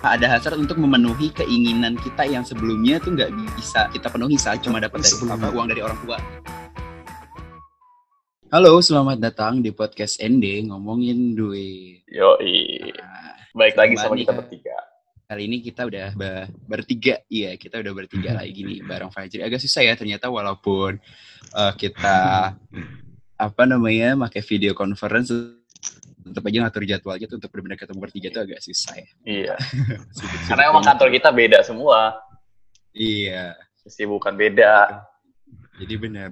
ada hasrat untuk memenuhi keinginan kita yang sebelumnya tuh nggak bisa kita penuhi saat cuma dapat dari apa, uang dari orang tua. Halo, selamat datang di podcast ND ngomongin duit. Yoi. Nah, Baik lagi sama kita bertiga. Kali ini kita udah bertiga, iya kita udah bertiga lagi gini bareng Fajri. Agak susah ya ternyata walaupun uh, kita apa namanya pakai video conference tetap aja ngatur jadwalnya tuh untuk benar-benar ketemu bertiga itu agak susah ya. Iya. Karena emang kantor kita beda semua. Iya. bukan beda. Jadi benar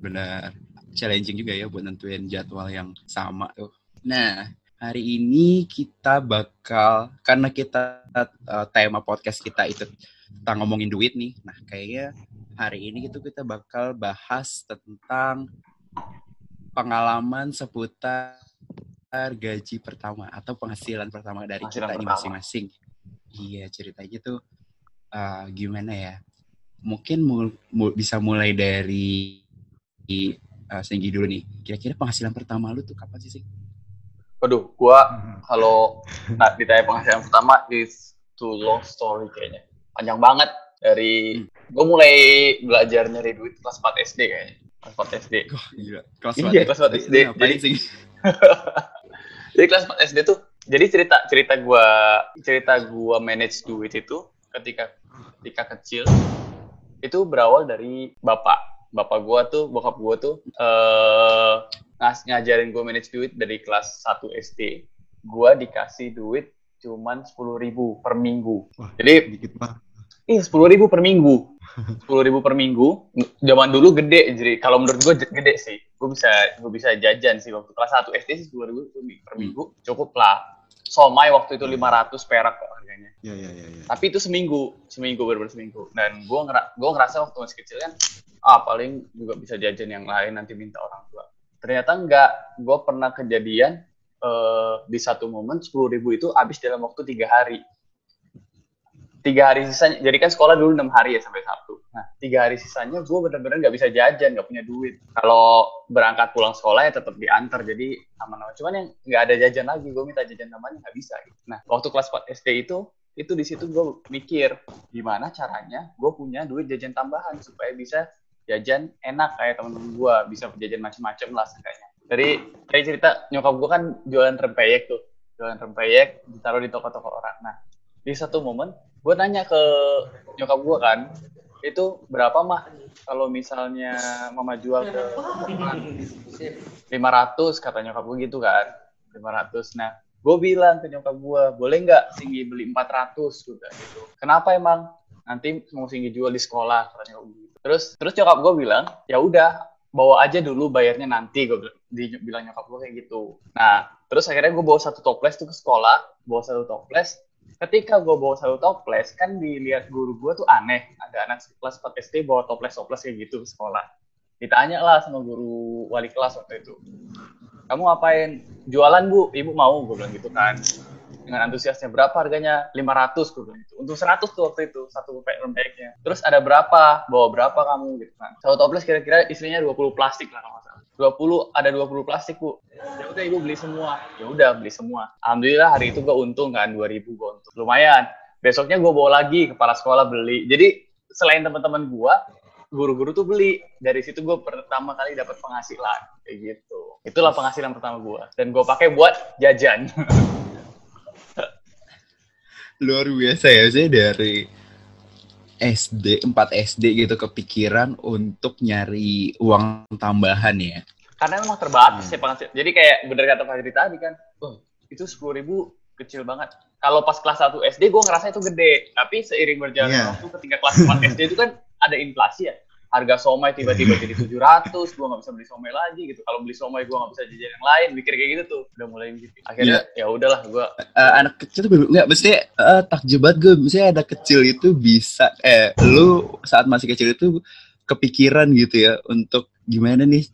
benar challenging juga ya buat nentuin jadwal yang sama tuh. Nah, hari ini kita bakal karena kita uh, tema podcast kita itu tentang ngomongin duit nih. Nah, kayaknya hari ini itu kita bakal bahas tentang pengalaman seputar gaji pertama atau penghasilan pertama dari penghasilan kita ini masing-masing. Iya, ceritanya tuh uh, gimana ya? Mungkin mul mul bisa mulai dari uh, Singgi dulu nih. Kira-kira penghasilan pertama lu tuh kapan sih, Sing? Waduh, gua hmm. kalau nah, ditanya penghasilan pertama is too long story kayaknya. Panjang banget dari hmm. gue mulai belajar nyari duit kelas 4 SD kayaknya. Kelas 4 SD. Oh, gila. Kelas 4, iya, kelas 4 SD. Jadi, sih? jadi kelas 4 SD tuh jadi cerita cerita gua cerita gua manage duit itu ketika ketika kecil itu berawal dari bapak. Bapak gua tuh bokap gua tuh eh uh, ngajarin gua manage duit dari kelas 1 SD gua dikasih duit cuman sepuluh ribu per minggu. Wah, jadi dikit banget Iya sepuluh ribu per minggu, sepuluh ribu per minggu. Zaman dulu gede, jadi kalau menurut gue gede sih. Gue bisa gue bisa jajan sih waktu kelas satu SD sih sepuluh ribu per minggu cukup lah. Somai waktu itu lima ratus perak kok harganya. Iya iya iya. Ya. Tapi itu seminggu, seminggu benar seminggu. Dan gue ngera gue ngerasa waktu masih kecil kan, ah paling juga bisa jajan yang lain nanti minta orang tua. Ternyata enggak, gue pernah kejadian uh, di satu momen sepuluh ribu itu habis dalam waktu tiga hari tiga hari sisanya jadi kan sekolah dulu enam hari ya sampai Sabtu. Nah tiga hari sisanya gue bener-bener nggak bisa jajan nggak punya duit. Kalau berangkat pulang sekolah ya tetap diantar jadi aman-aman cuman yang nggak ada jajan lagi gue minta jajan namanya nggak bisa. Gitu. nah waktu kelas 4 SD itu itu di situ gue mikir gimana caranya gue punya duit jajan tambahan supaya bisa jajan enak kayak temen-temen gue bisa jajan macam-macam lah seenggaknya. Jadi kayak cerita nyokap gue kan jualan rempeyek tuh. Jualan rempeyek ditaruh di toko-toko orang. Nah di satu momen gue nanya ke nyokap gue kan itu berapa mah kalau misalnya mama jual ke lima ratus kata nyokap gue gitu kan lima ratus. Nah gue bilang ke nyokap gue boleh nggak Singgi beli empat ratus? Gitu. Kenapa emang? Nanti mau Singgi jual di sekolah kata nyokap gue gitu. terus terus nyokap gue bilang ya udah bawa aja dulu bayarnya nanti gue bilang nyokap gue kayak gitu. Nah terus akhirnya gue bawa satu toples tuh ke sekolah bawa satu toples ketika gue bawa satu toples kan dilihat guru gue tuh aneh. Ada anak kelas 4 SD bawa toples toples kayak gitu ke sekolah. Ditanya lah sama guru wali kelas waktu itu. Kamu ngapain? Jualan bu? Ibu mau gue bilang gitu kan. Dengan antusiasnya berapa harganya? 500 gue bilang gitu. Untuk 100 tuh waktu itu satu rempeknya terus ada berapa? Bawa berapa kamu? gitu kan. Satu toples kira-kira istrinya 20 plastik lah kalau 20 ada 20 plastik bu. Ya udah ibu beli semua. Ya udah beli semua. Alhamdulillah hari itu gue untung kan 2000 gue untung. Lumayan. Besoknya gue bawa lagi kepala sekolah beli. Jadi selain teman-teman gue guru-guru tuh beli. Dari situ gue pertama kali dapat penghasilan. Kayak gitu. Itulah penghasilan pertama gue dan gue pakai buat jajan. Luar biasa ya saya dari SD, 4 SD gitu kepikiran untuk nyari uang tambahan ya? Karena memang terbatas hmm. ya penghasilan. Jadi kayak bener kata Pak tadi kan, oh, itu sepuluh ribu kecil banget. Kalau pas kelas 1 SD gue ngerasa itu gede, tapi seiring berjalan yeah. waktu ketika kelas 4 SD itu kan ada inflasi ya harga somai tiba-tiba jadi 700, gue nggak bisa beli somai lagi gitu. Kalau beli somai gue nggak bisa jajan yang lain, mikir kayak gitu tuh. Udah mulai gitu. Akhirnya yeah. ya udahlah gue. Uh, anak kecil tuh nggak, mesti uh, takjub banget gue. Misalnya ada kecil itu bisa, eh lu saat masih kecil itu kepikiran gitu ya untuk gimana nih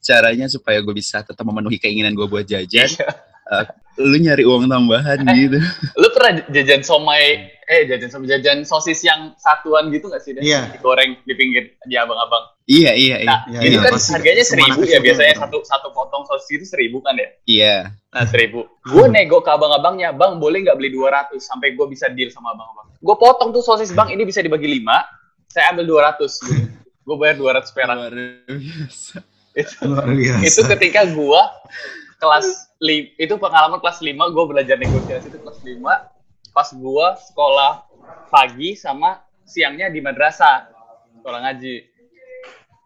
caranya supaya gue bisa tetap memenuhi keinginan gue buat jajan. Yeah. uh, lu nyari uang tambahan Eh. gitu. Lu pernah jajan somai, eh jajan somai, jajan sosis yang satuan gitu gak sih? Dan Iya. Digoreng di pinggir di abang-abang. Iya iya iya. Nah, Iya, itu iya, kan pasti. harganya seribu ya biasanya tuh. satu satu potong sosis itu seribu kan ya. Iya. Nah seribu. Gue nego ke abang-abangnya, bang boleh nggak beli 200 sampai gue bisa deal sama abang-abang. Gue potong tuh sosis bang, ini bisa dibagi 5 saya ambil 200 Gue bayar 200 perak. Luar biasa. Itu, Luar biasa. itu ketika gue kelas li, itu pengalaman kelas 5 gue belajar negosiasi itu kelas 5 pas gue sekolah pagi sama siangnya di madrasah sekolah ngaji.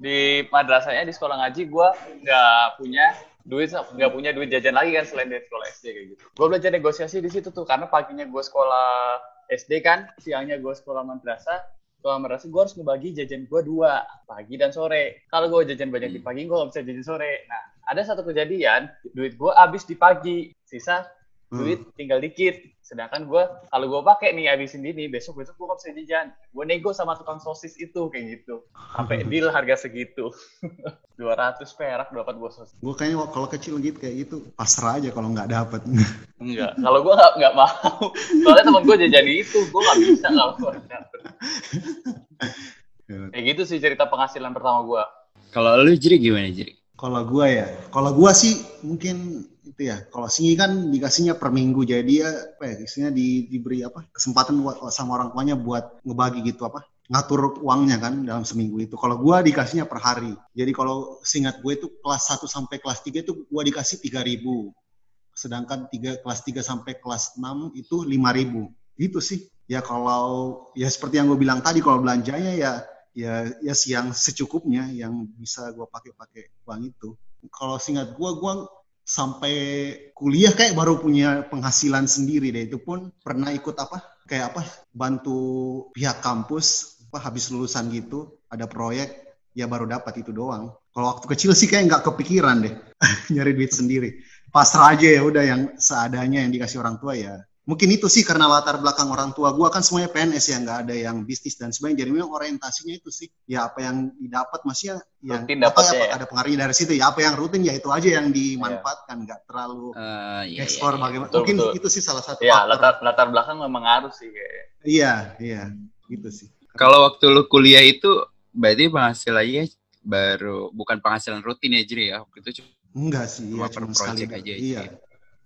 Di madrasahnya di sekolah ngaji gue nggak punya duit nggak punya duit jajan lagi kan selain dari sekolah SD kayak gitu. Gue belajar negosiasi di situ tuh karena paginya gue sekolah SD kan siangnya gue sekolah madrasah. Sekolah madrasah gue harus ngebagi jajan gue dua pagi dan sore. Kalau gue jajan banyak di pagi gue nggak bisa jajan sore. Nah ada satu kejadian duit gue habis di pagi. Sisa duit tinggal dikit. Sedangkan gue kalau gue pakai nih habisin ini besok besok gue bisa jajan. Gue nego sama tukang sosis itu kayak gitu. Sampai deal harga segitu. 200 perak dapat gue sosis. Gue kayaknya kalau kecil gitu kayak gitu. Pasrah aja kalau nggak dapet. enggak. Kalau gue nggak nggak mau. Soalnya teman gue jajan itu gue nggak bisa kalau gue dapet. kayak gitu sih cerita penghasilan pertama gue Kalau lu jadi gimana jadi? Kalau gua ya, kalau gua sih mungkin itu ya. Kalau singi kan dikasihnya per minggu, jadi ya apa ya, istilahnya di, diberi apa kesempatan buat sama orang tuanya buat ngebagi gitu apa ngatur uangnya kan dalam seminggu itu. Kalau gua dikasihnya per hari. Jadi kalau singkat gue itu kelas 1 sampai kelas 3 itu gua dikasih 3000. Sedangkan tiga, kelas 3 sampai kelas 6 itu 5000. Gitu sih. Ya kalau ya seperti yang gue bilang tadi kalau belanjanya ya ya ya yang secukupnya yang bisa gua pakai pakai uang itu. Kalau singkat gua gua sampai kuliah kayak baru punya penghasilan sendiri deh. Itu pun pernah ikut apa kayak apa bantu pihak kampus apa habis lulusan gitu ada proyek ya baru dapat itu doang. Kalau waktu kecil sih kayak nggak kepikiran deh nyari duit sendiri. Pasrah aja ya udah yang seadanya yang dikasih orang tua ya mungkin itu sih karena latar belakang orang tua gua. Kan semuanya PNS ya nggak ada yang bisnis dan sebagainya. Jadi memang orientasinya itu sih ya apa yang didapat masih ya yang Rutin apa apa- ya? ada pengaruhnya dari situ. Ya apa yang rutin ya itu aja yang dimanfaatkan. Nggak terlalu Eh, iya, iya, iya. bagaimana. Betul, mungkin betul. itu sih salah satu ya faktor. latar latar belakang memang harus sih kayak. Iya iya. Gitu sih. Kalau waktu lu kuliah itu berarti penghasilannya baru bukan penghasilan rutin ya jadi ya? Waktu itu cuma enggak sih Cuma iya, per cuma sekali project aja iya.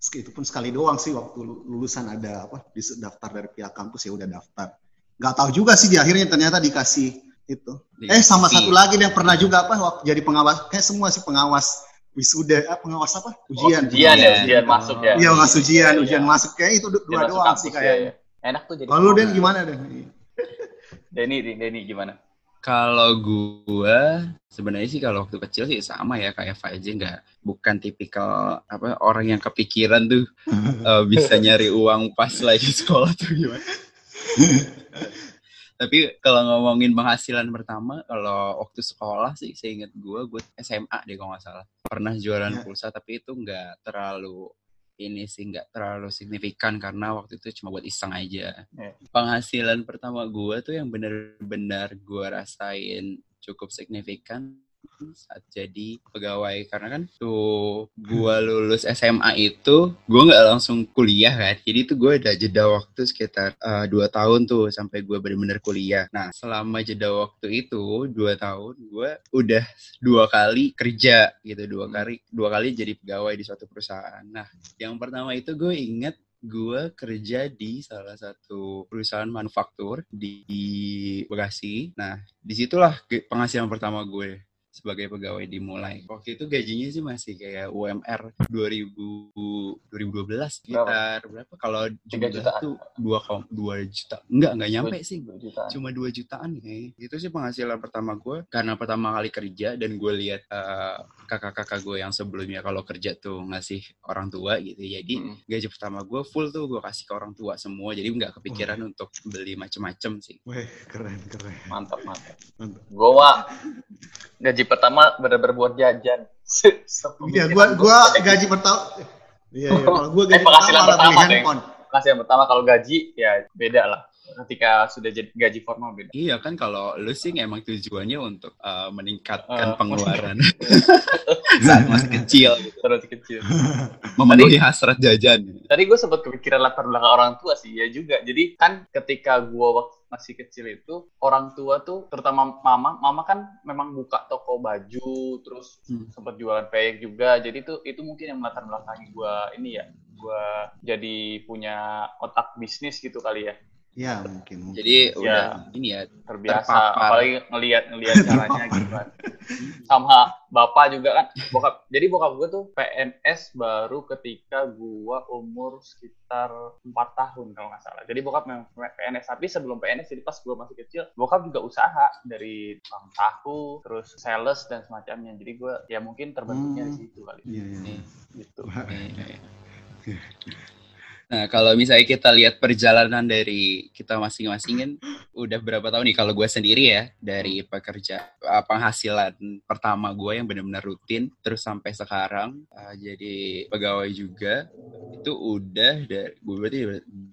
Itu pun sekali doang sih waktu lu- lulusan ada apa di daftar dari pihak kampus ya udah daftar. Nggak tahu juga sih di akhirnya ternyata dikasih itu. Eh sama satu lagi yang pernah juga apa waktu jadi pengawas kayak semua sih pengawas wisuda ah, pengawas apa? Ujian. Oh, ujian ya Ujian. ujian masuk ya. Iya ngas ujian Iya, ujian iya. masuk kayak itu Ujian dua masuk doang sih ya, kayak. ya. enak tuh jadi kalau Den gimana Den? Denny Denny, gimana Kalau gua sebenarnya sih kalau waktu kecil sih sama ya kayak Faizin nggak bukan tipikal apa orang yang kepikiran tuh eh, bisa nyari uang pas lagi sekolah tuh gimana. Tapi kalau ngomongin penghasilan pertama, kalau waktu sekolah sih, saya ingat gue, gue SMA deh kalau nggak salah. Pernah jualan Ya. pulsa, tapi itu nggak terlalu ini sih nggak terlalu signifikan karena waktu itu cuma buat iseng aja. Ya. Penghasilan pertama gue tuh yang bener-bener gue rasain cukup signifikan saat jadi pegawai. Karena kan tuh gue lulus SMA itu gue nggak langsung kuliah kan. Jadi tuh gue ada jeda waktu sekitar eh, dua tahun tuh sampai gue bener-bener kuliah. Nah selama jeda waktu itu dua tahun gue udah dua kali kerja gitu. Dua kali dua kali jadi pegawai di suatu perusahaan. Nah yang pertama itu gue inget gue kerja di salah satu perusahaan manufaktur di, Bekasi. Nah, di situlah penghasilan pertama gue sebagai pegawai dimulai. Waktu itu gajinya sih masih kayak UMR 2000 2012 sekitar berapa? Kalau jumlah jutaan. tuh 2 2 juta. Enggak, enggak nyampe sih Dua jutaan. cuma 2 jutaan nih. Itu sih penghasilan pertama gue karena pertama kali kerja dan gue lihat eh, kakak-kakak gue yang sebelumnya kalau kerja tuh ngasih orang tua gitu. Jadi Mm. gaji pertama gue full tuh gue kasih ke orang tua semua. Jadi nggak kepikiran untuk beli macem-macem sih. Weh, keren keren mantap mantap mantap gue mah gaji pertama bener-bener buat jajan Iya, gua gua gaji pertama. Iya, iya. Kalau gua gaji Eh, penghasilan pertama beli pertama, Deng. handphone. kasih yang pertama kalau gaji ya beda lah ketika sudah jadi gaji formal beda. Iya kan kalau lu sih emang tujuannya untuk uh, Uh, meningkatkan pengeluaran saat masih kecil gitu. Terus kecil. Memenuhi hasrat jajan. Tadi gue sempat kepikiran latar belakang orang tua sih ya juga. Jadi kan ketika gue waktu masih kecil itu orang tua tuh terutama mama, mama kan memang buka toko baju, terus Hmm. sempat jualan peyek juga. Jadi itu itu mungkin yang melatar belakangi gue ini ya, gue jadi punya otak bisnis gitu kali ya. Ya mungkin. mungkin. Jadi Ya. udah ini ya terbiasa Terpapar. apalagi ngelihat ngelihat caranya gitu kan sama bapak juga kan bokap jadi bokap gue tuh PNS baru ketika gua umur sekitar empat tahun kalau nggak salah jadi bokap memang PNS tapi sebelum PNS jadi pas gua masih kecil bokap juga usaha dari tukang tahu terus sales dan semacamnya jadi gua ya mungkin terbentuknya di Hmm. situ kali Iya, iya. Nih. gitu Nah, kalau misalnya kita lihat perjalanan dari kita masing-masing kan udah berapa tahun nih? Kalau gue sendiri ya dari pekerja uh, penghasilan pertama gue yang benar-benar rutin terus sampai sekarang uh, jadi pegawai juga itu udah dari gue berarti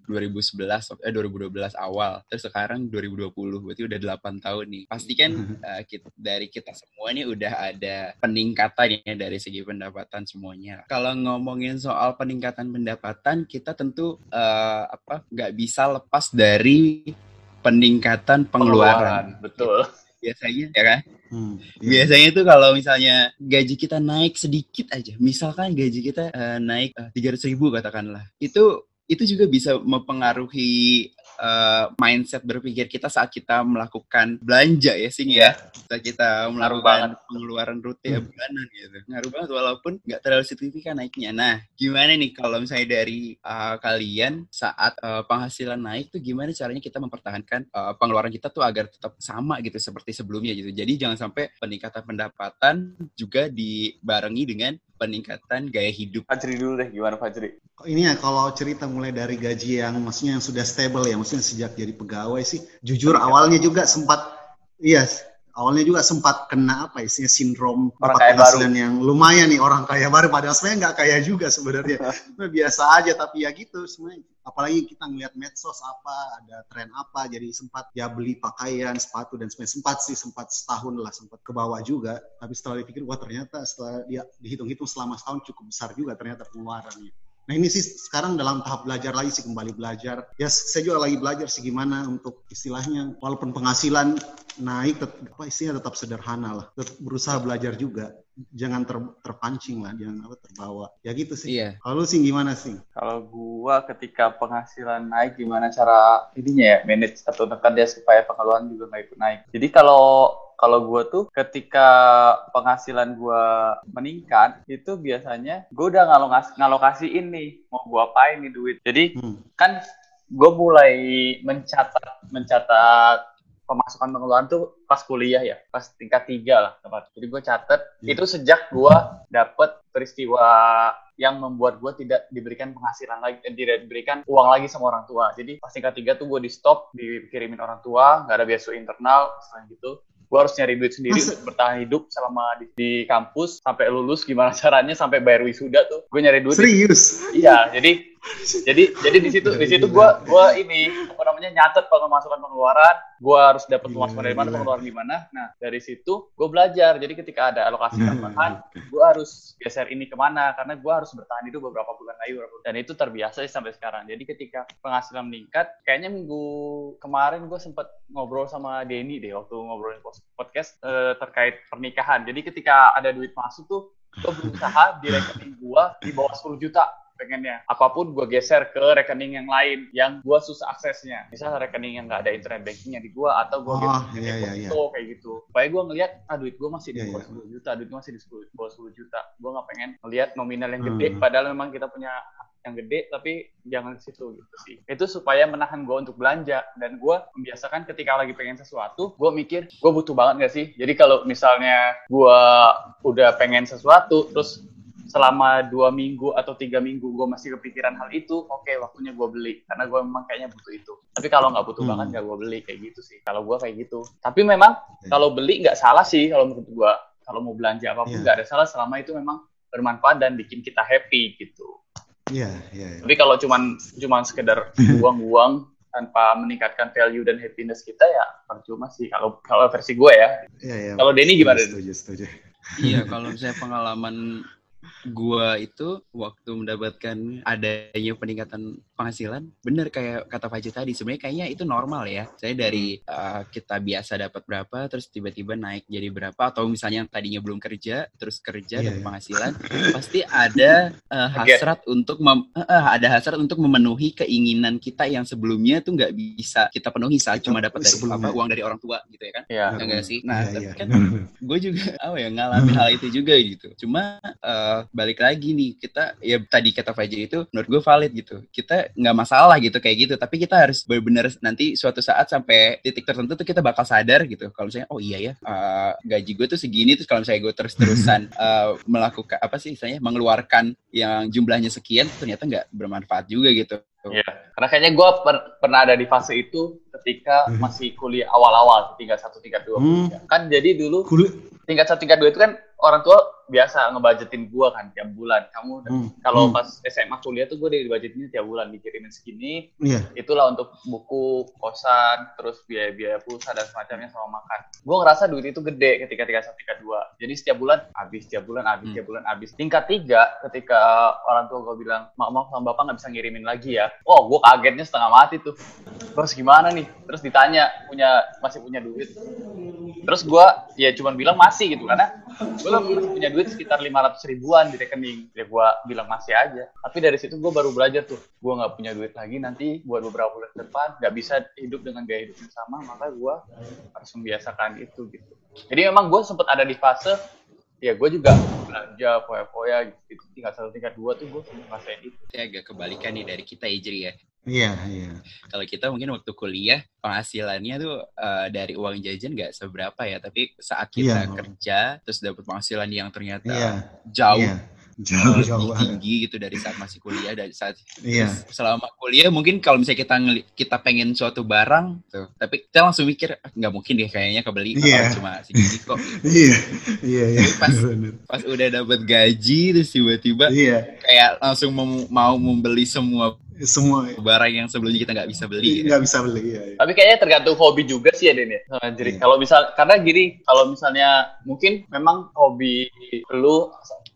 2011 eh 2012 awal. Terus sekarang 2020 berarti udah 8 tahun nih. Pasti kan uh, kita, dari kita semua nih udah ada peningkatan ya dari segi pendapatan semuanya. Kalau ngomongin soal peningkatan pendapatan kita tentu eh, apa nggak bisa lepas dari peningkatan pengeluaran. betul Biasanya ya kan? Hmm, iya. Biasanya tuh kalau misalnya gaji kita naik sedikit aja, misalkan gaji kita eh, naik tiga ratus ribu katakanlah, itu itu juga bisa mempengaruhi eh, mindset berpikir kita saat kita melakukan belanja ya sing ya, saat kita melakukan pengeluaran rutin Hmm. bulanan gitu, ngaruh banget walaupun nggak terlalu signifikan naiknya. Nah, gimana nih kalau misalnya dari eh, kalian saat eh, penghasilan naik tuh gimana caranya kita mempertahankan eh, pengeluaran kita tuh agar tetap sama gitu seperti sebelumnya gitu. Jadi jangan sampai peningkatan pendapatan juga dibarengi dengan peningkatan gaya hidup. Fajri dulu deh gimana Fajri Ini ya kalau cerita mulai dari gaji yang maksudnya yang sudah stable ya, maksudnya sejak jadi pegawai sih, jujur awalnya juga sempat, iya, awalnya juga sempat kena apa isinya sindrom Orang kaya penghasilan yang lumayan nih orang kaya baru, padahal sebenarnya nggak kaya juga sebenarnya, biasa aja tapi ya gitu sebenarnya. Apalagi kita ngeliat medsos apa, ada tren apa, jadi sempat ya beli pakaian, sepatu dan sebagainya. Sempat sih, sempat setahun lah, sempat ke bawah juga. Tapi setelah dipikir, wah ternyata setelah dia dihitung-hitung selama setahun cukup besar juga ternyata pengeluarannya. Nah ini sih sekarang dalam tahap belajar lagi sih kembali belajar. Ya saya juga lagi belajar sih gimana untuk istilahnya walaupun penghasilan naik, tet- apa istilahnya tetap sederhana lah. Tetap berusaha belajar juga. Jangan ter- terpancing lah, jangan apa terbawa. Ya gitu sih. Iya. Kalau lu sih gimana sih? Kalau gua ketika penghasilan naik gimana cara ininya ya manage atau tekan dia supaya pengeluaran juga nggak ikut naik. Jadi kalau kalau gua tuh ketika penghasilan gua meningkat itu biasanya gua udah ngalokas ngalokasiin nih mau gua apain nih duit. Jadi Hmm. kan gue mulai mencatat mencatat pemasukan pengeluaran tuh pas kuliah ya pas tingkat tiga lah tepat jadi gue catat Iya. itu sejak gue dapet peristiwa yang membuat gue tidak diberikan penghasilan lagi eh, tidak diberikan uang lagi sama orang tua jadi pas tingkat tiga tuh gue di stop dikirimin orang tua nggak ada biaya internal selain gitu gue harus nyari duit sendiri Masa- untuk bertahan hidup selama di, di kampus. Sampai lulus gimana caranya sampai bayar wisuda tuh. Gue nyari duit. Serius? Iya, jadi jadi jadi di situ di situ gua gua ini apa namanya nyatet pemasukan pengeluaran, gua harus dapat pemasukan dari mana, pengeluaran gimana. Nah, dari situ gua belajar. Jadi ketika ada alokasi tambahan, gua harus geser ini ke mana karena gua harus bertahan hidup beberapa bulan lagi dan itu terbiasa sih sampai sekarang. Jadi ketika penghasilan meningkat, kayaknya minggu kemarin gua sempat ngobrol sama Denny deh waktu ngobrolin podcast eh, terkait pernikahan. Jadi ketika ada duit masuk tuh gue berusaha di rekening gue di bawah 10 juta pengennya. Apa pun gue geser ke rekening yang lain yang gue susah aksesnya. Misal rekening yang nggak ada internet bankingnya di gue atau gue Oh, geser ke iya, iya, iya. kayak gitu. Supaya gue ngelihat ah duit gue masih di Iya, bawah iya. 10 juta duit gue masih di 10, bawah 10 juta. Gue nggak pengen ngelihat nominal yang gede Hmm. padahal memang kita punya yang gede tapi jangan ke situ gitu sih. Itu supaya menahan gue untuk belanja. Dan gue membiasakan ketika lagi pengen sesuatu gue mikir gue butuh banget gak sih? Jadi kalau misalnya gue udah pengen sesuatu terus selama dua minggu atau tiga minggu gue masih kepikiran hal itu oke waktunya gue beli karena gue memang kayaknya butuh itu tapi kalau nggak butuh Hmm. banget nggak gue beli kayak gitu sih kalau gue kayak gitu tapi memang Iya. kalau beli nggak salah sih kalau menurut gue kalau mau belanja apa pun Iya. nggak ada salah selama itu memang bermanfaat dan bikin kita happy gitu Iya, iya. iya. tapi kalau cuman cuman sekedar buang-buang tanpa meningkatkan value dan happiness kita ya percuma sih kalau kalau versi gue ya. Iya, iya. Kalau Denny gimana? Setuju, setuju. Iya, kalau misalnya pengalaman gua itu waktu mendapatkan adanya peningkatan penghasilan, bener kayak kata Faji tadi, sebenarnya kayaknya itu normal ya. Saya dari uh, kita biasa dapat berapa, terus tiba-tiba naik jadi berapa, atau misalnya yang tadinya belum kerja, terus kerja Iya, dapat iya. penghasilan, pasti ada uh, hasrat untuk mem- uh, uh, ada hasrat untuk memenuhi keinginan kita yang sebelumnya tuh nggak bisa kita penuhi saat Kita cuma dapat dari sebelumnya. apa uang dari orang tua gitu ya kan? Iya. Ya nggak sih? Nah, Iya, tapi iya. kan gue juga apa ya ngalamin hal itu juga gitu. Cuma eh, balik lagi nih kita ya tadi kata Fajri itu menurut gue valid gitu. Kita nggak masalah gitu kayak gitu. Tapi kita harus benar-benar nanti suatu saat sampai titik tertentu tuh kita bakal sadar gitu. Kalau misalnya oh iya ya eh, gaji gue tuh segini terus kalau misalnya gue terus-terusan eh, melakukan apa sih misalnya mengeluarkan yang jumlahnya sekian ternyata nggak bermanfaat juga gitu. Iya. Karena kayaknya gue pernah ada di fase itu ketika Hmm. masih kuliah awal-awal tingkat satu tingkat dua Hmm. kan jadi dulu Kulit. tingkat satu tingkat dua itu kan orang tua biasa ngebajetin gue kan tiap bulan. Kamu Hmm. kalau Hmm. pas SMA kuliah tuh gue dibajetin tiap bulan dikirimin segini. Iya. itulah untuk buku kosan terus biaya-biaya pulsa dan semacamnya sama makan. Gue ngerasa duit itu gede ketika tingkat satu tingkat dua. Jadi setiap bulan habis setiap bulan habis Hmm. setiap bulan habis. Tingkat tiga ketika orang tua gue bilang maaf maaf sama bapak nggak bisa ngirimin lagi ya. Oh gue kagetnya setengah mati tuh. Terus gimana nih? Terus ditanya punya masih punya duit? Terus gue ya cuman bilang masih gitu karena gue masih punya duit sekitar 500 ribuan di rekening. Ya gue bilang masih aja. Tapi dari situ gue baru belajar tuh. Gue nggak punya duit lagi nanti buat beberapa bulan ke depan nggak bisa hidup dengan gaya hidup yang sama maka gue harus membiasakan itu gitu. Jadi memang gue sempat ada di fase ya gue juga belanja foya-foya gitu. Tingkat satu tingkat dua tuh gue ngerasain itu. Ini agak kebalikan nih dari kita Ijri ya. Iya, iya. kalau kita mungkin waktu kuliah penghasilannya tuh eh, dari uang jajan nggak seberapa ya tapi saat kita Iya. kerja terus dapat penghasilan yang ternyata Iya. jauh Iya. Jauh, lebih jauh tinggi gitu dari saat masih kuliah dari saat Iya. selama kuliah mungkin kalau misalnya kita kita pengen suatu barang tuh tapi kita langsung mikir "Ah, nggak mungkin deh kayaknya kebeli Iya. kalau cuma segini kok Iya. Iya, iya. Pas- Bener. pas udah dapat gaji terus tiba-tiba Iya. kayak langsung mau, mau membeli semua Semua barang yang sebelumnya kita nggak bisa beli ya. nggak bisa beli. Iya, iya. Tapi kayaknya tergantung hobi juga sih ya Den ya. sama Jadi Iya. kalau misal karena gini, kalau misalnya mungkin memang hobi lu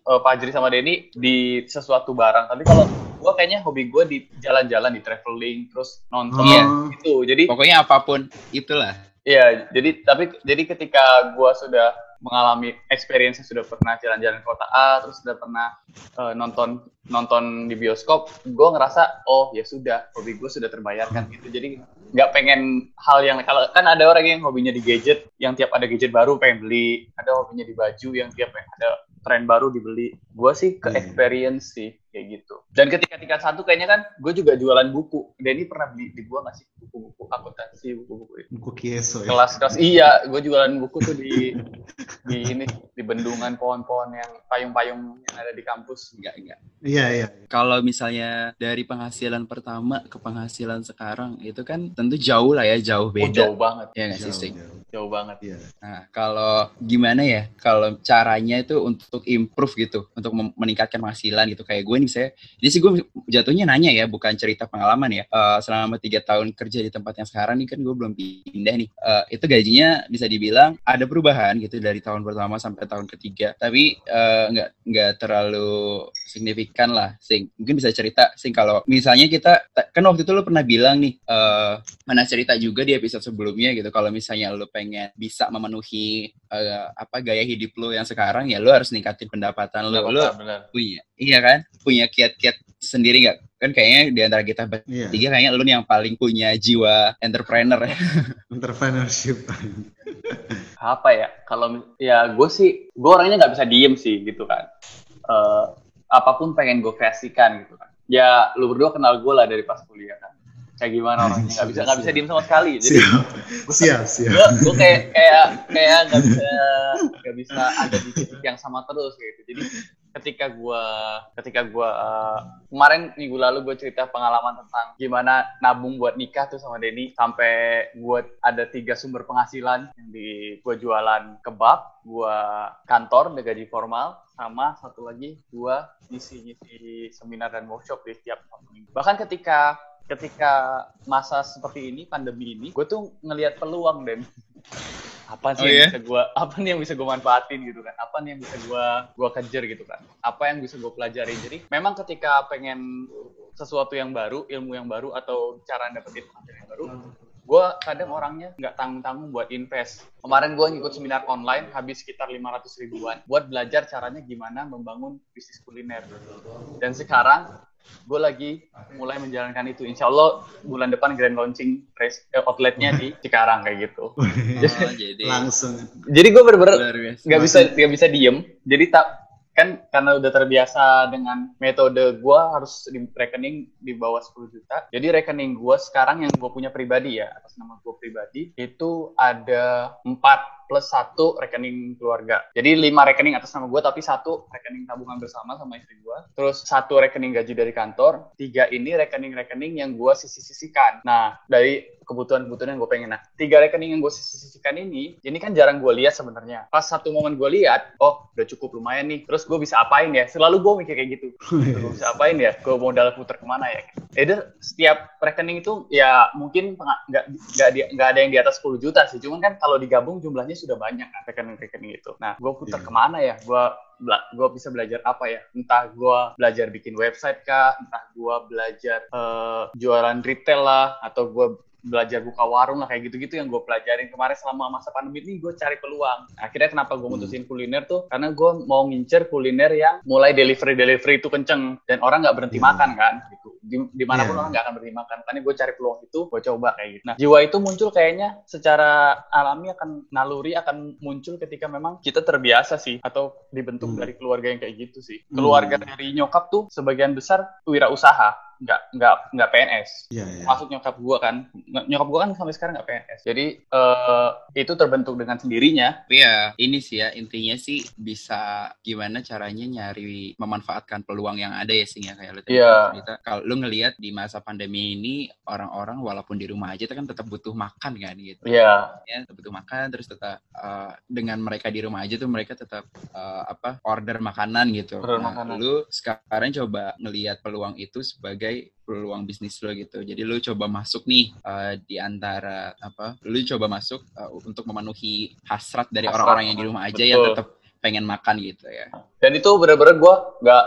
eh, Pak Jiri sama Denny di sesuatu barang. Tapi kalau gua kayaknya hobi gua di jalan-jalan, di traveling, terus nonton Iya. gitu. Jadi pokoknya apa pun itulah Iya, jadi tapi jadi ketika gua sudah mengalami experience sudah pernah jalan-jalan kota A, terus sudah pernah eh, nonton nonton di bioskop, gua ngerasa oh ya sudah, hobi gue sudah terbayarkan gitu. Jadi nggak pengen hal yang kalau kan ada orang yang hobinya di gadget, yang tiap ada gadget baru pengen beli, ada hobinya di baju yang tiap ada tren baru dibeli. Gua sih ke Hmm. experience sih kayak gitu. Dan ketika tingkat satu kayaknya kan gue juga jualan buku. Denny pernah beli di gua nggak sih buku-buku akuntansi, buku-buku itu Buku Kieso ya. kelas-kelas iya gue jualan buku tuh di di ini di bendungan pohon-pohon yang payung-payung yang ada di kampus enggak enggak Iya, iya. kalau misalnya dari penghasilan pertama ke penghasilan sekarang itu kan tentu jauh lah ya jauh oh, beda jauh banget ya nggak sih Jauh, Sing? jauh. jauh banget Iya. Nah, kalau gimana ya? Kalau caranya itu untuk improve gitu, untuk meningkatkan penghasilan gitu. Kayak gue nih saya, jadi sih gue jatuhnya nanya ya, bukan cerita pengalaman ya. Eh, selama tiga tahun kerja di tempat yang sekarang nih kan gue belum pindah nih. Eh, itu gajinya bisa dibilang ada perubahan gitu dari tahun pertama sampai tahun ketiga. Tapi eh, nggak nggak terlalu signifikan lah. Sing mungkin bisa cerita sing kalau misalnya kita kan waktu itu lo pernah bilang nih eh mana cerita juga di episode sebelumnya gitu. Kalau misalnya lo pengen bisa memenuhi eh, apa gaya hidup lo yang sekarang ya lo harus ningkatin pendapatan lo lo punya iya kan? Punya kiat-kiat sendiri nggak? Kan kayaknya di antara kita Iya. bertiga kayaknya lo nih yang paling punya jiwa entrepreneur ya. Entrepreneurship. apa ya? Kalau ya gue sih gue orangnya nggak bisa diem sih gitu kan. Eh, apa pun pengen gue kreasikan gitu kan. Ya lu berdua kenal gue lah dari pas kuliah kan. Kayak gimana orangnya nggak bisa nggak bisa diem sama sekali. Jadi siap. Siap, siap. gue gue kayak kayak kayak nggak bisa nggak bisa ada di titik yang sama terus gitu. Jadi ketika gue ketika gue kemarin minggu lalu gue cerita pengalaman tentang gimana nabung buat nikah tuh sama Denny. Sampai gue ada tiga sumber penghasilan yang di gue jualan kebab gue kantor dengan gaji formal sama satu lagi gue ngisi ngisi seminar dan workshop di setiap minggu. Bahkan ketika ketika masa seperti ini pandemi ini gue tuh ngelihat peluang dan apa sih Oh, yang iya? bisa gue apa nih yang bisa gue manfaatin gitu kan apa nih yang bisa gue gua kejar gitu kan apa yang bisa gue pelajari jadi memang ketika pengen sesuatu yang baru ilmu yang baru atau cara dapetin materi yang baru gue kadang orangnya nggak tanggung-tanggung buat invest. Kemarin gue ngikut seminar online habis sekitar 500 ribuan buat belajar caranya gimana membangun bisnis kuliner. Dan sekarang gue lagi mulai menjalankan itu. Insya Allah bulan depan grand launching eh, outletnya di Cikarang kayak gitu. Oh, jadi Langsung. Jadi gue bener-bener biasa. nggak bisa nggak bisa diem. Jadi tak kan karena udah terbiasa dengan metode gua harus di rekening di bawah 10 juta. Jadi rekening gua sekarang yang gue punya pribadi ya atas nama gue pribadi itu ada 4 plus satu rekening keluarga. Jadi lima rekening atas nama gue tapi satu rekening tabungan bersama sama istri gue. Terus satu rekening gaji dari kantor. Tiga ini rekening-rekening yang gue sisi-sisikan. Nah dari kebutuhan-kebutuhan yang gue pengen. Nah tiga rekening yang gue sisi-sisikan ini, ini kan jarang gue lihat sebenarnya. Pas satu momen gue lihat, oh udah cukup lumayan nih. Terus gue bisa apain ya? Selalu gue mikir kayak gitu. Gue bisa apain ya? Gue modal puter ke mana ya? Either setiap rekening itu ya mungkin nggak nggak ada yang di atas 10 juta sih. Cuman kan kalau digabung jumlahnya sudah banyak kan rekening-rekening itu. Nah, gue putar Iya. ke mana ya? Gue gue bisa belajar apa ya? Entah gue belajar bikin website kah? Entah gue belajar eh, jualan retail lah, atau gue belajar buka warung lah kayak gitu-gitu yang gue pelajarin. Kemarin selama masa pandemi ini gue cari peluang. Akhirnya kenapa gue mutusin kuliner tuh? Karena gue mau ngincer kuliner yang mulai delivery delivery itu kenceng. Dan orang nggak berhenti Hmm. makan kan? Gitu. Di- di mana pun Iya. orang nggak akan berhenti makan. Makanya gue cari peluang itu gue coba kayak gitu. Nah jiwa itu muncul kayaknya secara alami akan naluri akan muncul ketika memang kita terbiasa sih atau dibentuk Hmm. dari keluarga yang kayak gitu sih. Hmm. keluarga dari nyokap tuh sebagian besar wirausaha nggak nggak nggak PNS Iya, iya. masuk nyokap gua kan Ny- nyokap gua kan sampai sekarang nggak PNS jadi eh, itu terbentuk dengan sendirinya Tapi ya ini sih ya intinya sih bisa gimana caranya nyari memanfaatkan peluang yang ada ya sih ya kayak lu tadi Iya. cerita. Kalau lu ngelihat di masa pandemi ini orang-orang walaupun di rumah aja kan tetap butuh makan kan gitu. Iya Ya, tetap butuh makan terus tetap eh, dengan mereka di rumah aja tuh mereka tetap eh, apa order makanan gitu. Order Nah, makanan. lu sekarang coba ngelihat peluang itu sebagai peluang bisnis lo gitu. Jadi lu coba masuk nih eh, di antara apa? Lu coba masuk eh, untuk memenuhi hasrat dari orang-orang yang di rumah aja yang betul. tetap pengen makan gitu ya. dan itu bener-bener gua nggak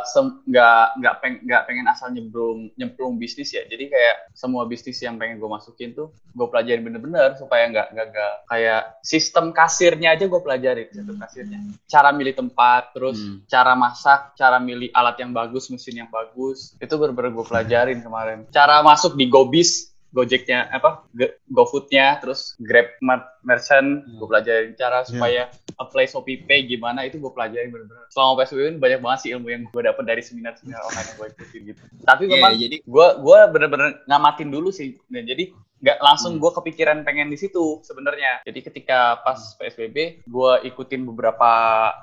nggak nggak peng nggak pengen asal nyemplung nyemplung bisnis ya jadi kayak semua bisnis yang pengen gue masukin tuh gue pelajarin bener-bener supaya nggak nggak nggak kayak sistem kasirnya aja gue pelajarin sistem kasirnya cara milih tempat terus Hmm. cara masak cara milih alat yang bagus mesin yang bagus itu bener-bener gue pelajarin kemarin cara masuk di Gobis Gojeknya apa GoFoodnya terus Grab Mer- Merchant gue pelajarin cara supaya apply Shopee Pay gimana itu gue pelajarin bener-bener. Selama PSBB ini banyak banget sih ilmu yang gue dapet dari seminar-seminar online yang gue ikutin gitu. Tapi Iya, memang jadi gue gue bener-bener ngamatin dulu sih. Dan jadi nggak langsung Hmm. gue kepikiran pengen di situ sebenarnya jadi ketika pas PSBB gue ikutin beberapa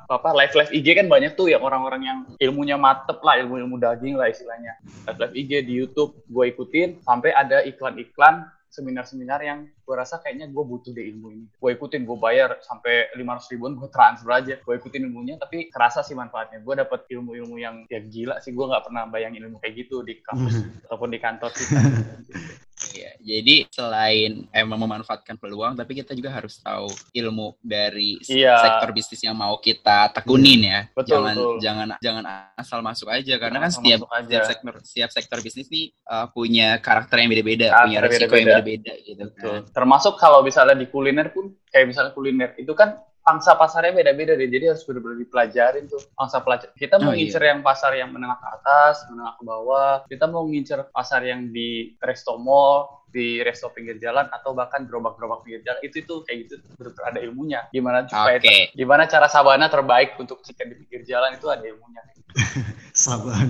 apa live live IG kan banyak tuh yang orang-orang yang ilmunya matep lah ilmu ilmu daging lah istilahnya live live IG di YouTube gue ikutin sampai ada iklan-iklan seminar-seminar yang gue rasa kayaknya gue butuh deh ilmu ini. Gue ikutin, gue bayar sampai 500 ribuan, gue transfer aja. Gue ikutin ilmunya, tapi kerasa sih manfaatnya. Gue dapet ilmu-ilmu yang ya gila sih. Gue nggak pernah bayangin ilmu kayak gitu di kampus ataupun di kantor kita. Iya, jadi selain emang memanfaatkan peluang, tapi kita juga harus tahu ilmu dari Iya. sektor bisnis yang mau kita tekunin ya. Betul, jangan betul. jangan jangan asal masuk aja karena Jangan kan setiap setiap sektor setiap sektor bisnis nih uh, punya karakter yang beda-beda, Karakter punya resiko yang beda-beda. beda-beda gitu Betul. kan. Termasuk kalau misalnya di kuliner pun, kayak misalnya kuliner itu kan pangsa pasarnya beda-beda deh. Jadi harus benar-benar dipelajarin tuh pangsa pelajar. Kita mau Oh, iya. ngincer yang pasar yang menengah ke atas, menengah ke bawah. Kita mau ngincer pasar yang di resto mall, di resto pinggir jalan atau bahkan gerobak-gerobak pinggir jalan. Itu itu kayak gitu benar-benar ada ilmunya. Gimana supaya Oke. gimana cara sabana terbaik untuk chicken di pinggir jalan itu ada ilmunya. Sabar.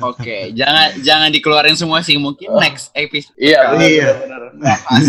Oke, jangan jangan dikeluarin semua sih. Mungkin next episode Iya, Iya. benar-benar. bahas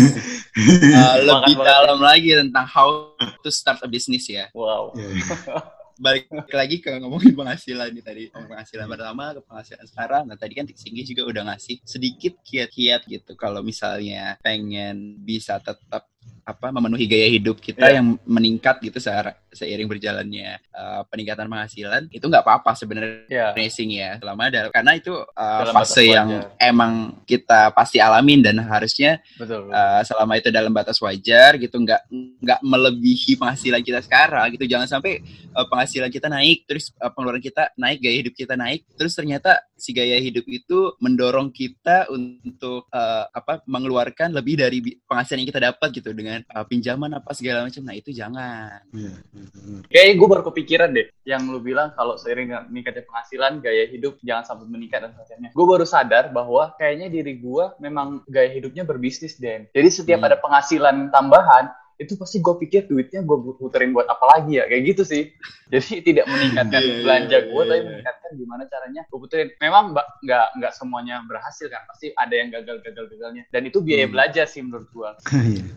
uh, lebih dalam lagi tentang how to start a business ya. Wow. Iya. balik lagi ke ngomongin penghasilan nih tadi. Penghasilan pertama ke penghasilan sekarang. Nah tadi kan Singgi juga udah ngasih sedikit kiat-kiat gitu. Kalau misalnya pengen bisa tetap apa memenuhi gaya hidup kita Iya. yang meningkat gitu se- seiring berjalannya uh, peningkatan penghasilan itu nggak apa-apa sebenarnya Ya. racing ya selama ada karena itu uh, Dalam fase yang wajar. emang kita pasti alamin dan harusnya Betul. uh, selama itu dalam batas wajar gitu nggak nggak melebihi penghasilan kita sekarang gitu jangan sampai uh, penghasilan kita naik terus uh, pengeluaran kita naik gaya hidup kita naik terus ternyata si gaya hidup itu mendorong kita untuk uh, apa mengeluarkan lebih dari penghasilan yang kita dapat gitu dengan uh, pinjaman apa segala macam nah itu jangan Iya, iya, benar. Kayaknya gue baru kepikiran deh, yang lu bilang kalau seiring dengan meningkatnya penghasilan, gaya hidup jangan sampai meningkat dan sebagainya. Gue baru sadar bahwa kayaknya diri gue memang gaya hidupnya berbisnis, Den. Jadi setiap Hmm. ada penghasilan tambahan, itu pasti gue pikir duitnya gue puterin buat apa lagi ya, kayak gitu sih. Jadi tidak meningkatkan Iya, iya, belanja iya, gue, tapi iya. meningkatkan gimana caranya gue puterin. Memang mbak nggak nggak semuanya berhasil kan, pasti ada yang gagal gagal gagalnya. Dan itu biaya Hmm. belajar sih menurut gue.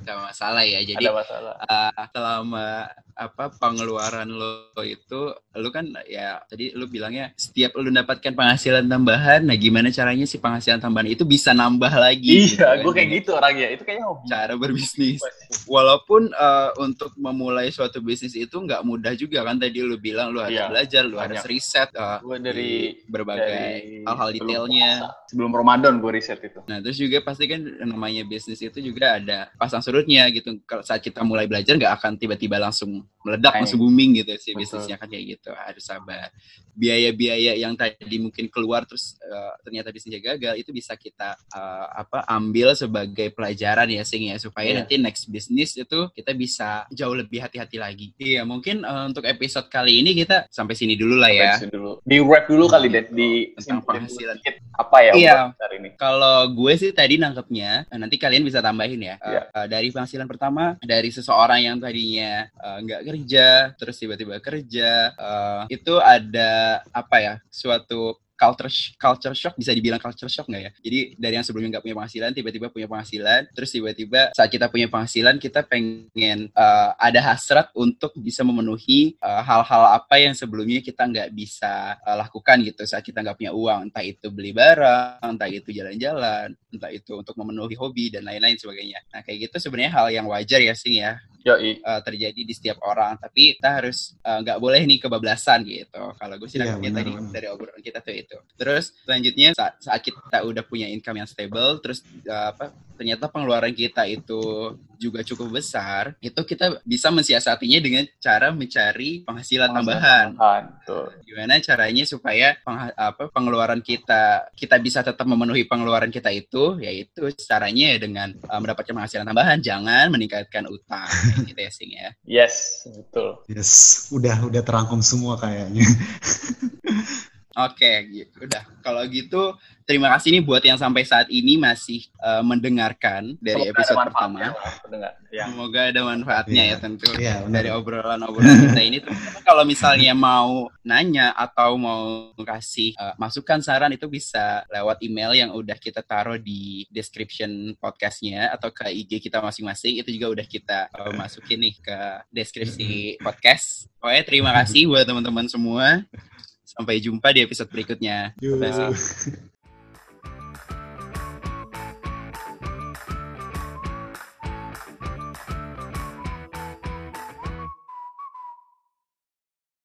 Nggak masalah ya jadi Ada masalah. uh, selama apa pengeluaran lo itu lu kan ya tadi lu bilangnya setiap lu dapatkan penghasilan tambahan nah gimana caranya si penghasilan tambahan itu bisa nambah lagi gitu Iya, kan, gue kayak dengan gitu orangnya. Itu kayaknya hobi. cara berbisnis walaupun uh, untuk memulai suatu bisnis itu nggak mudah juga kan tadi lu bilang lu harus Iya, belajar lu banyak. harus riset uh, Gue dari berbagai hal-hal detailnya. Sebelum Ramadan gue riset itu. Nah, terus juga pasti kan namanya bisnis itu juga ada pasang surutnya gitu. Kalau saat kita mulai belajar nggak akan tiba-tiba langsung meledak, langsung booming gitu si Betul. bisnisnya kan kayak gitu. Harus sabar. Biaya-biaya yang tadi mungkin keluar terus eh, ternyata bisnisnya gagal itu bisa kita eh, apa ambil sebagai pelajaran ya sing ya supaya Iya. nanti next bisnis itu kita bisa jauh lebih hati-hati lagi. Iya, mungkin eh, untuk episode kali ini kita sampai sini dulu lah ya. Sampai dulu. Di wrap dulu kali deh di Tentang penghasilan. apa ya Iya. hari ini. Kalau gue sih tadi nangkepnya, nanti kalian bisa tambahin ya. Eh, Iya. eh, dari penghasilan pertama, dari seseorang yang tadinya nggak kerja, terus tiba-tiba kerja, eh, itu ada apa ya, suatu culture culture shock bisa dibilang culture shock nggak ya? Jadi dari yang sebelumnya nggak punya penghasilan, tiba-tiba punya penghasilan, terus tiba-tiba saat kita punya penghasilan, kita pengen eh, ada hasrat untuk bisa memenuhi eh, hal-hal apa yang sebelumnya kita nggak bisa eh, lakukan gitu saat kita nggak punya uang, entah itu beli barang, entah itu jalan-jalan, entah itu untuk memenuhi hobi dan lain-lain sebagainya. Nah kayak gitu sebenarnya hal yang wajar ya sing ya Yoi. eh, terjadi di setiap orang, tapi kita harus eh, nggak boleh nih kebablasan gitu. Kalau gue sih nangkepnya benar, tadi dari obrolan kita tuh itu. Terus selanjutnya saat, saat kita udah punya income yang stable, terus eh, apa ternyata pengeluaran kita itu juga cukup besar, itu kita bisa mensiasatinya dengan cara mencari penghasilan tambahan. Tambahan. Tuh. Gimana caranya supaya pengha- apa pengeluaran kita kita bisa tetap memenuhi pengeluaran kita itu, yaitu caranya ya dengan eh, mendapatkan penghasilan tambahan, jangan meningkatkan utang gitu ya sing ya. Yes, betul. Yes, udah udah terangkum semua kayaknya. Oke, gitu. Udah. Kalau gitu, terima kasih nih buat yang sampai saat ini masih eh, mendengarkan dari Semoga episode ada pertama. Ya. Semoga ada manfaatnya Iya. ya tentu benar. dari obrolan-obrolan kita ini. Kalau misalnya mau nanya atau mau kasih eh, masukan saran itu bisa lewat email yang udah kita taruh di description podcastnya atau ke IG kita masing-masing. Itu juga udah kita eh, masukin nih ke deskripsi podcast. Pokoknya terima kasih buat teman-teman semua. Sampai jumpa di episode berikutnya. Bye.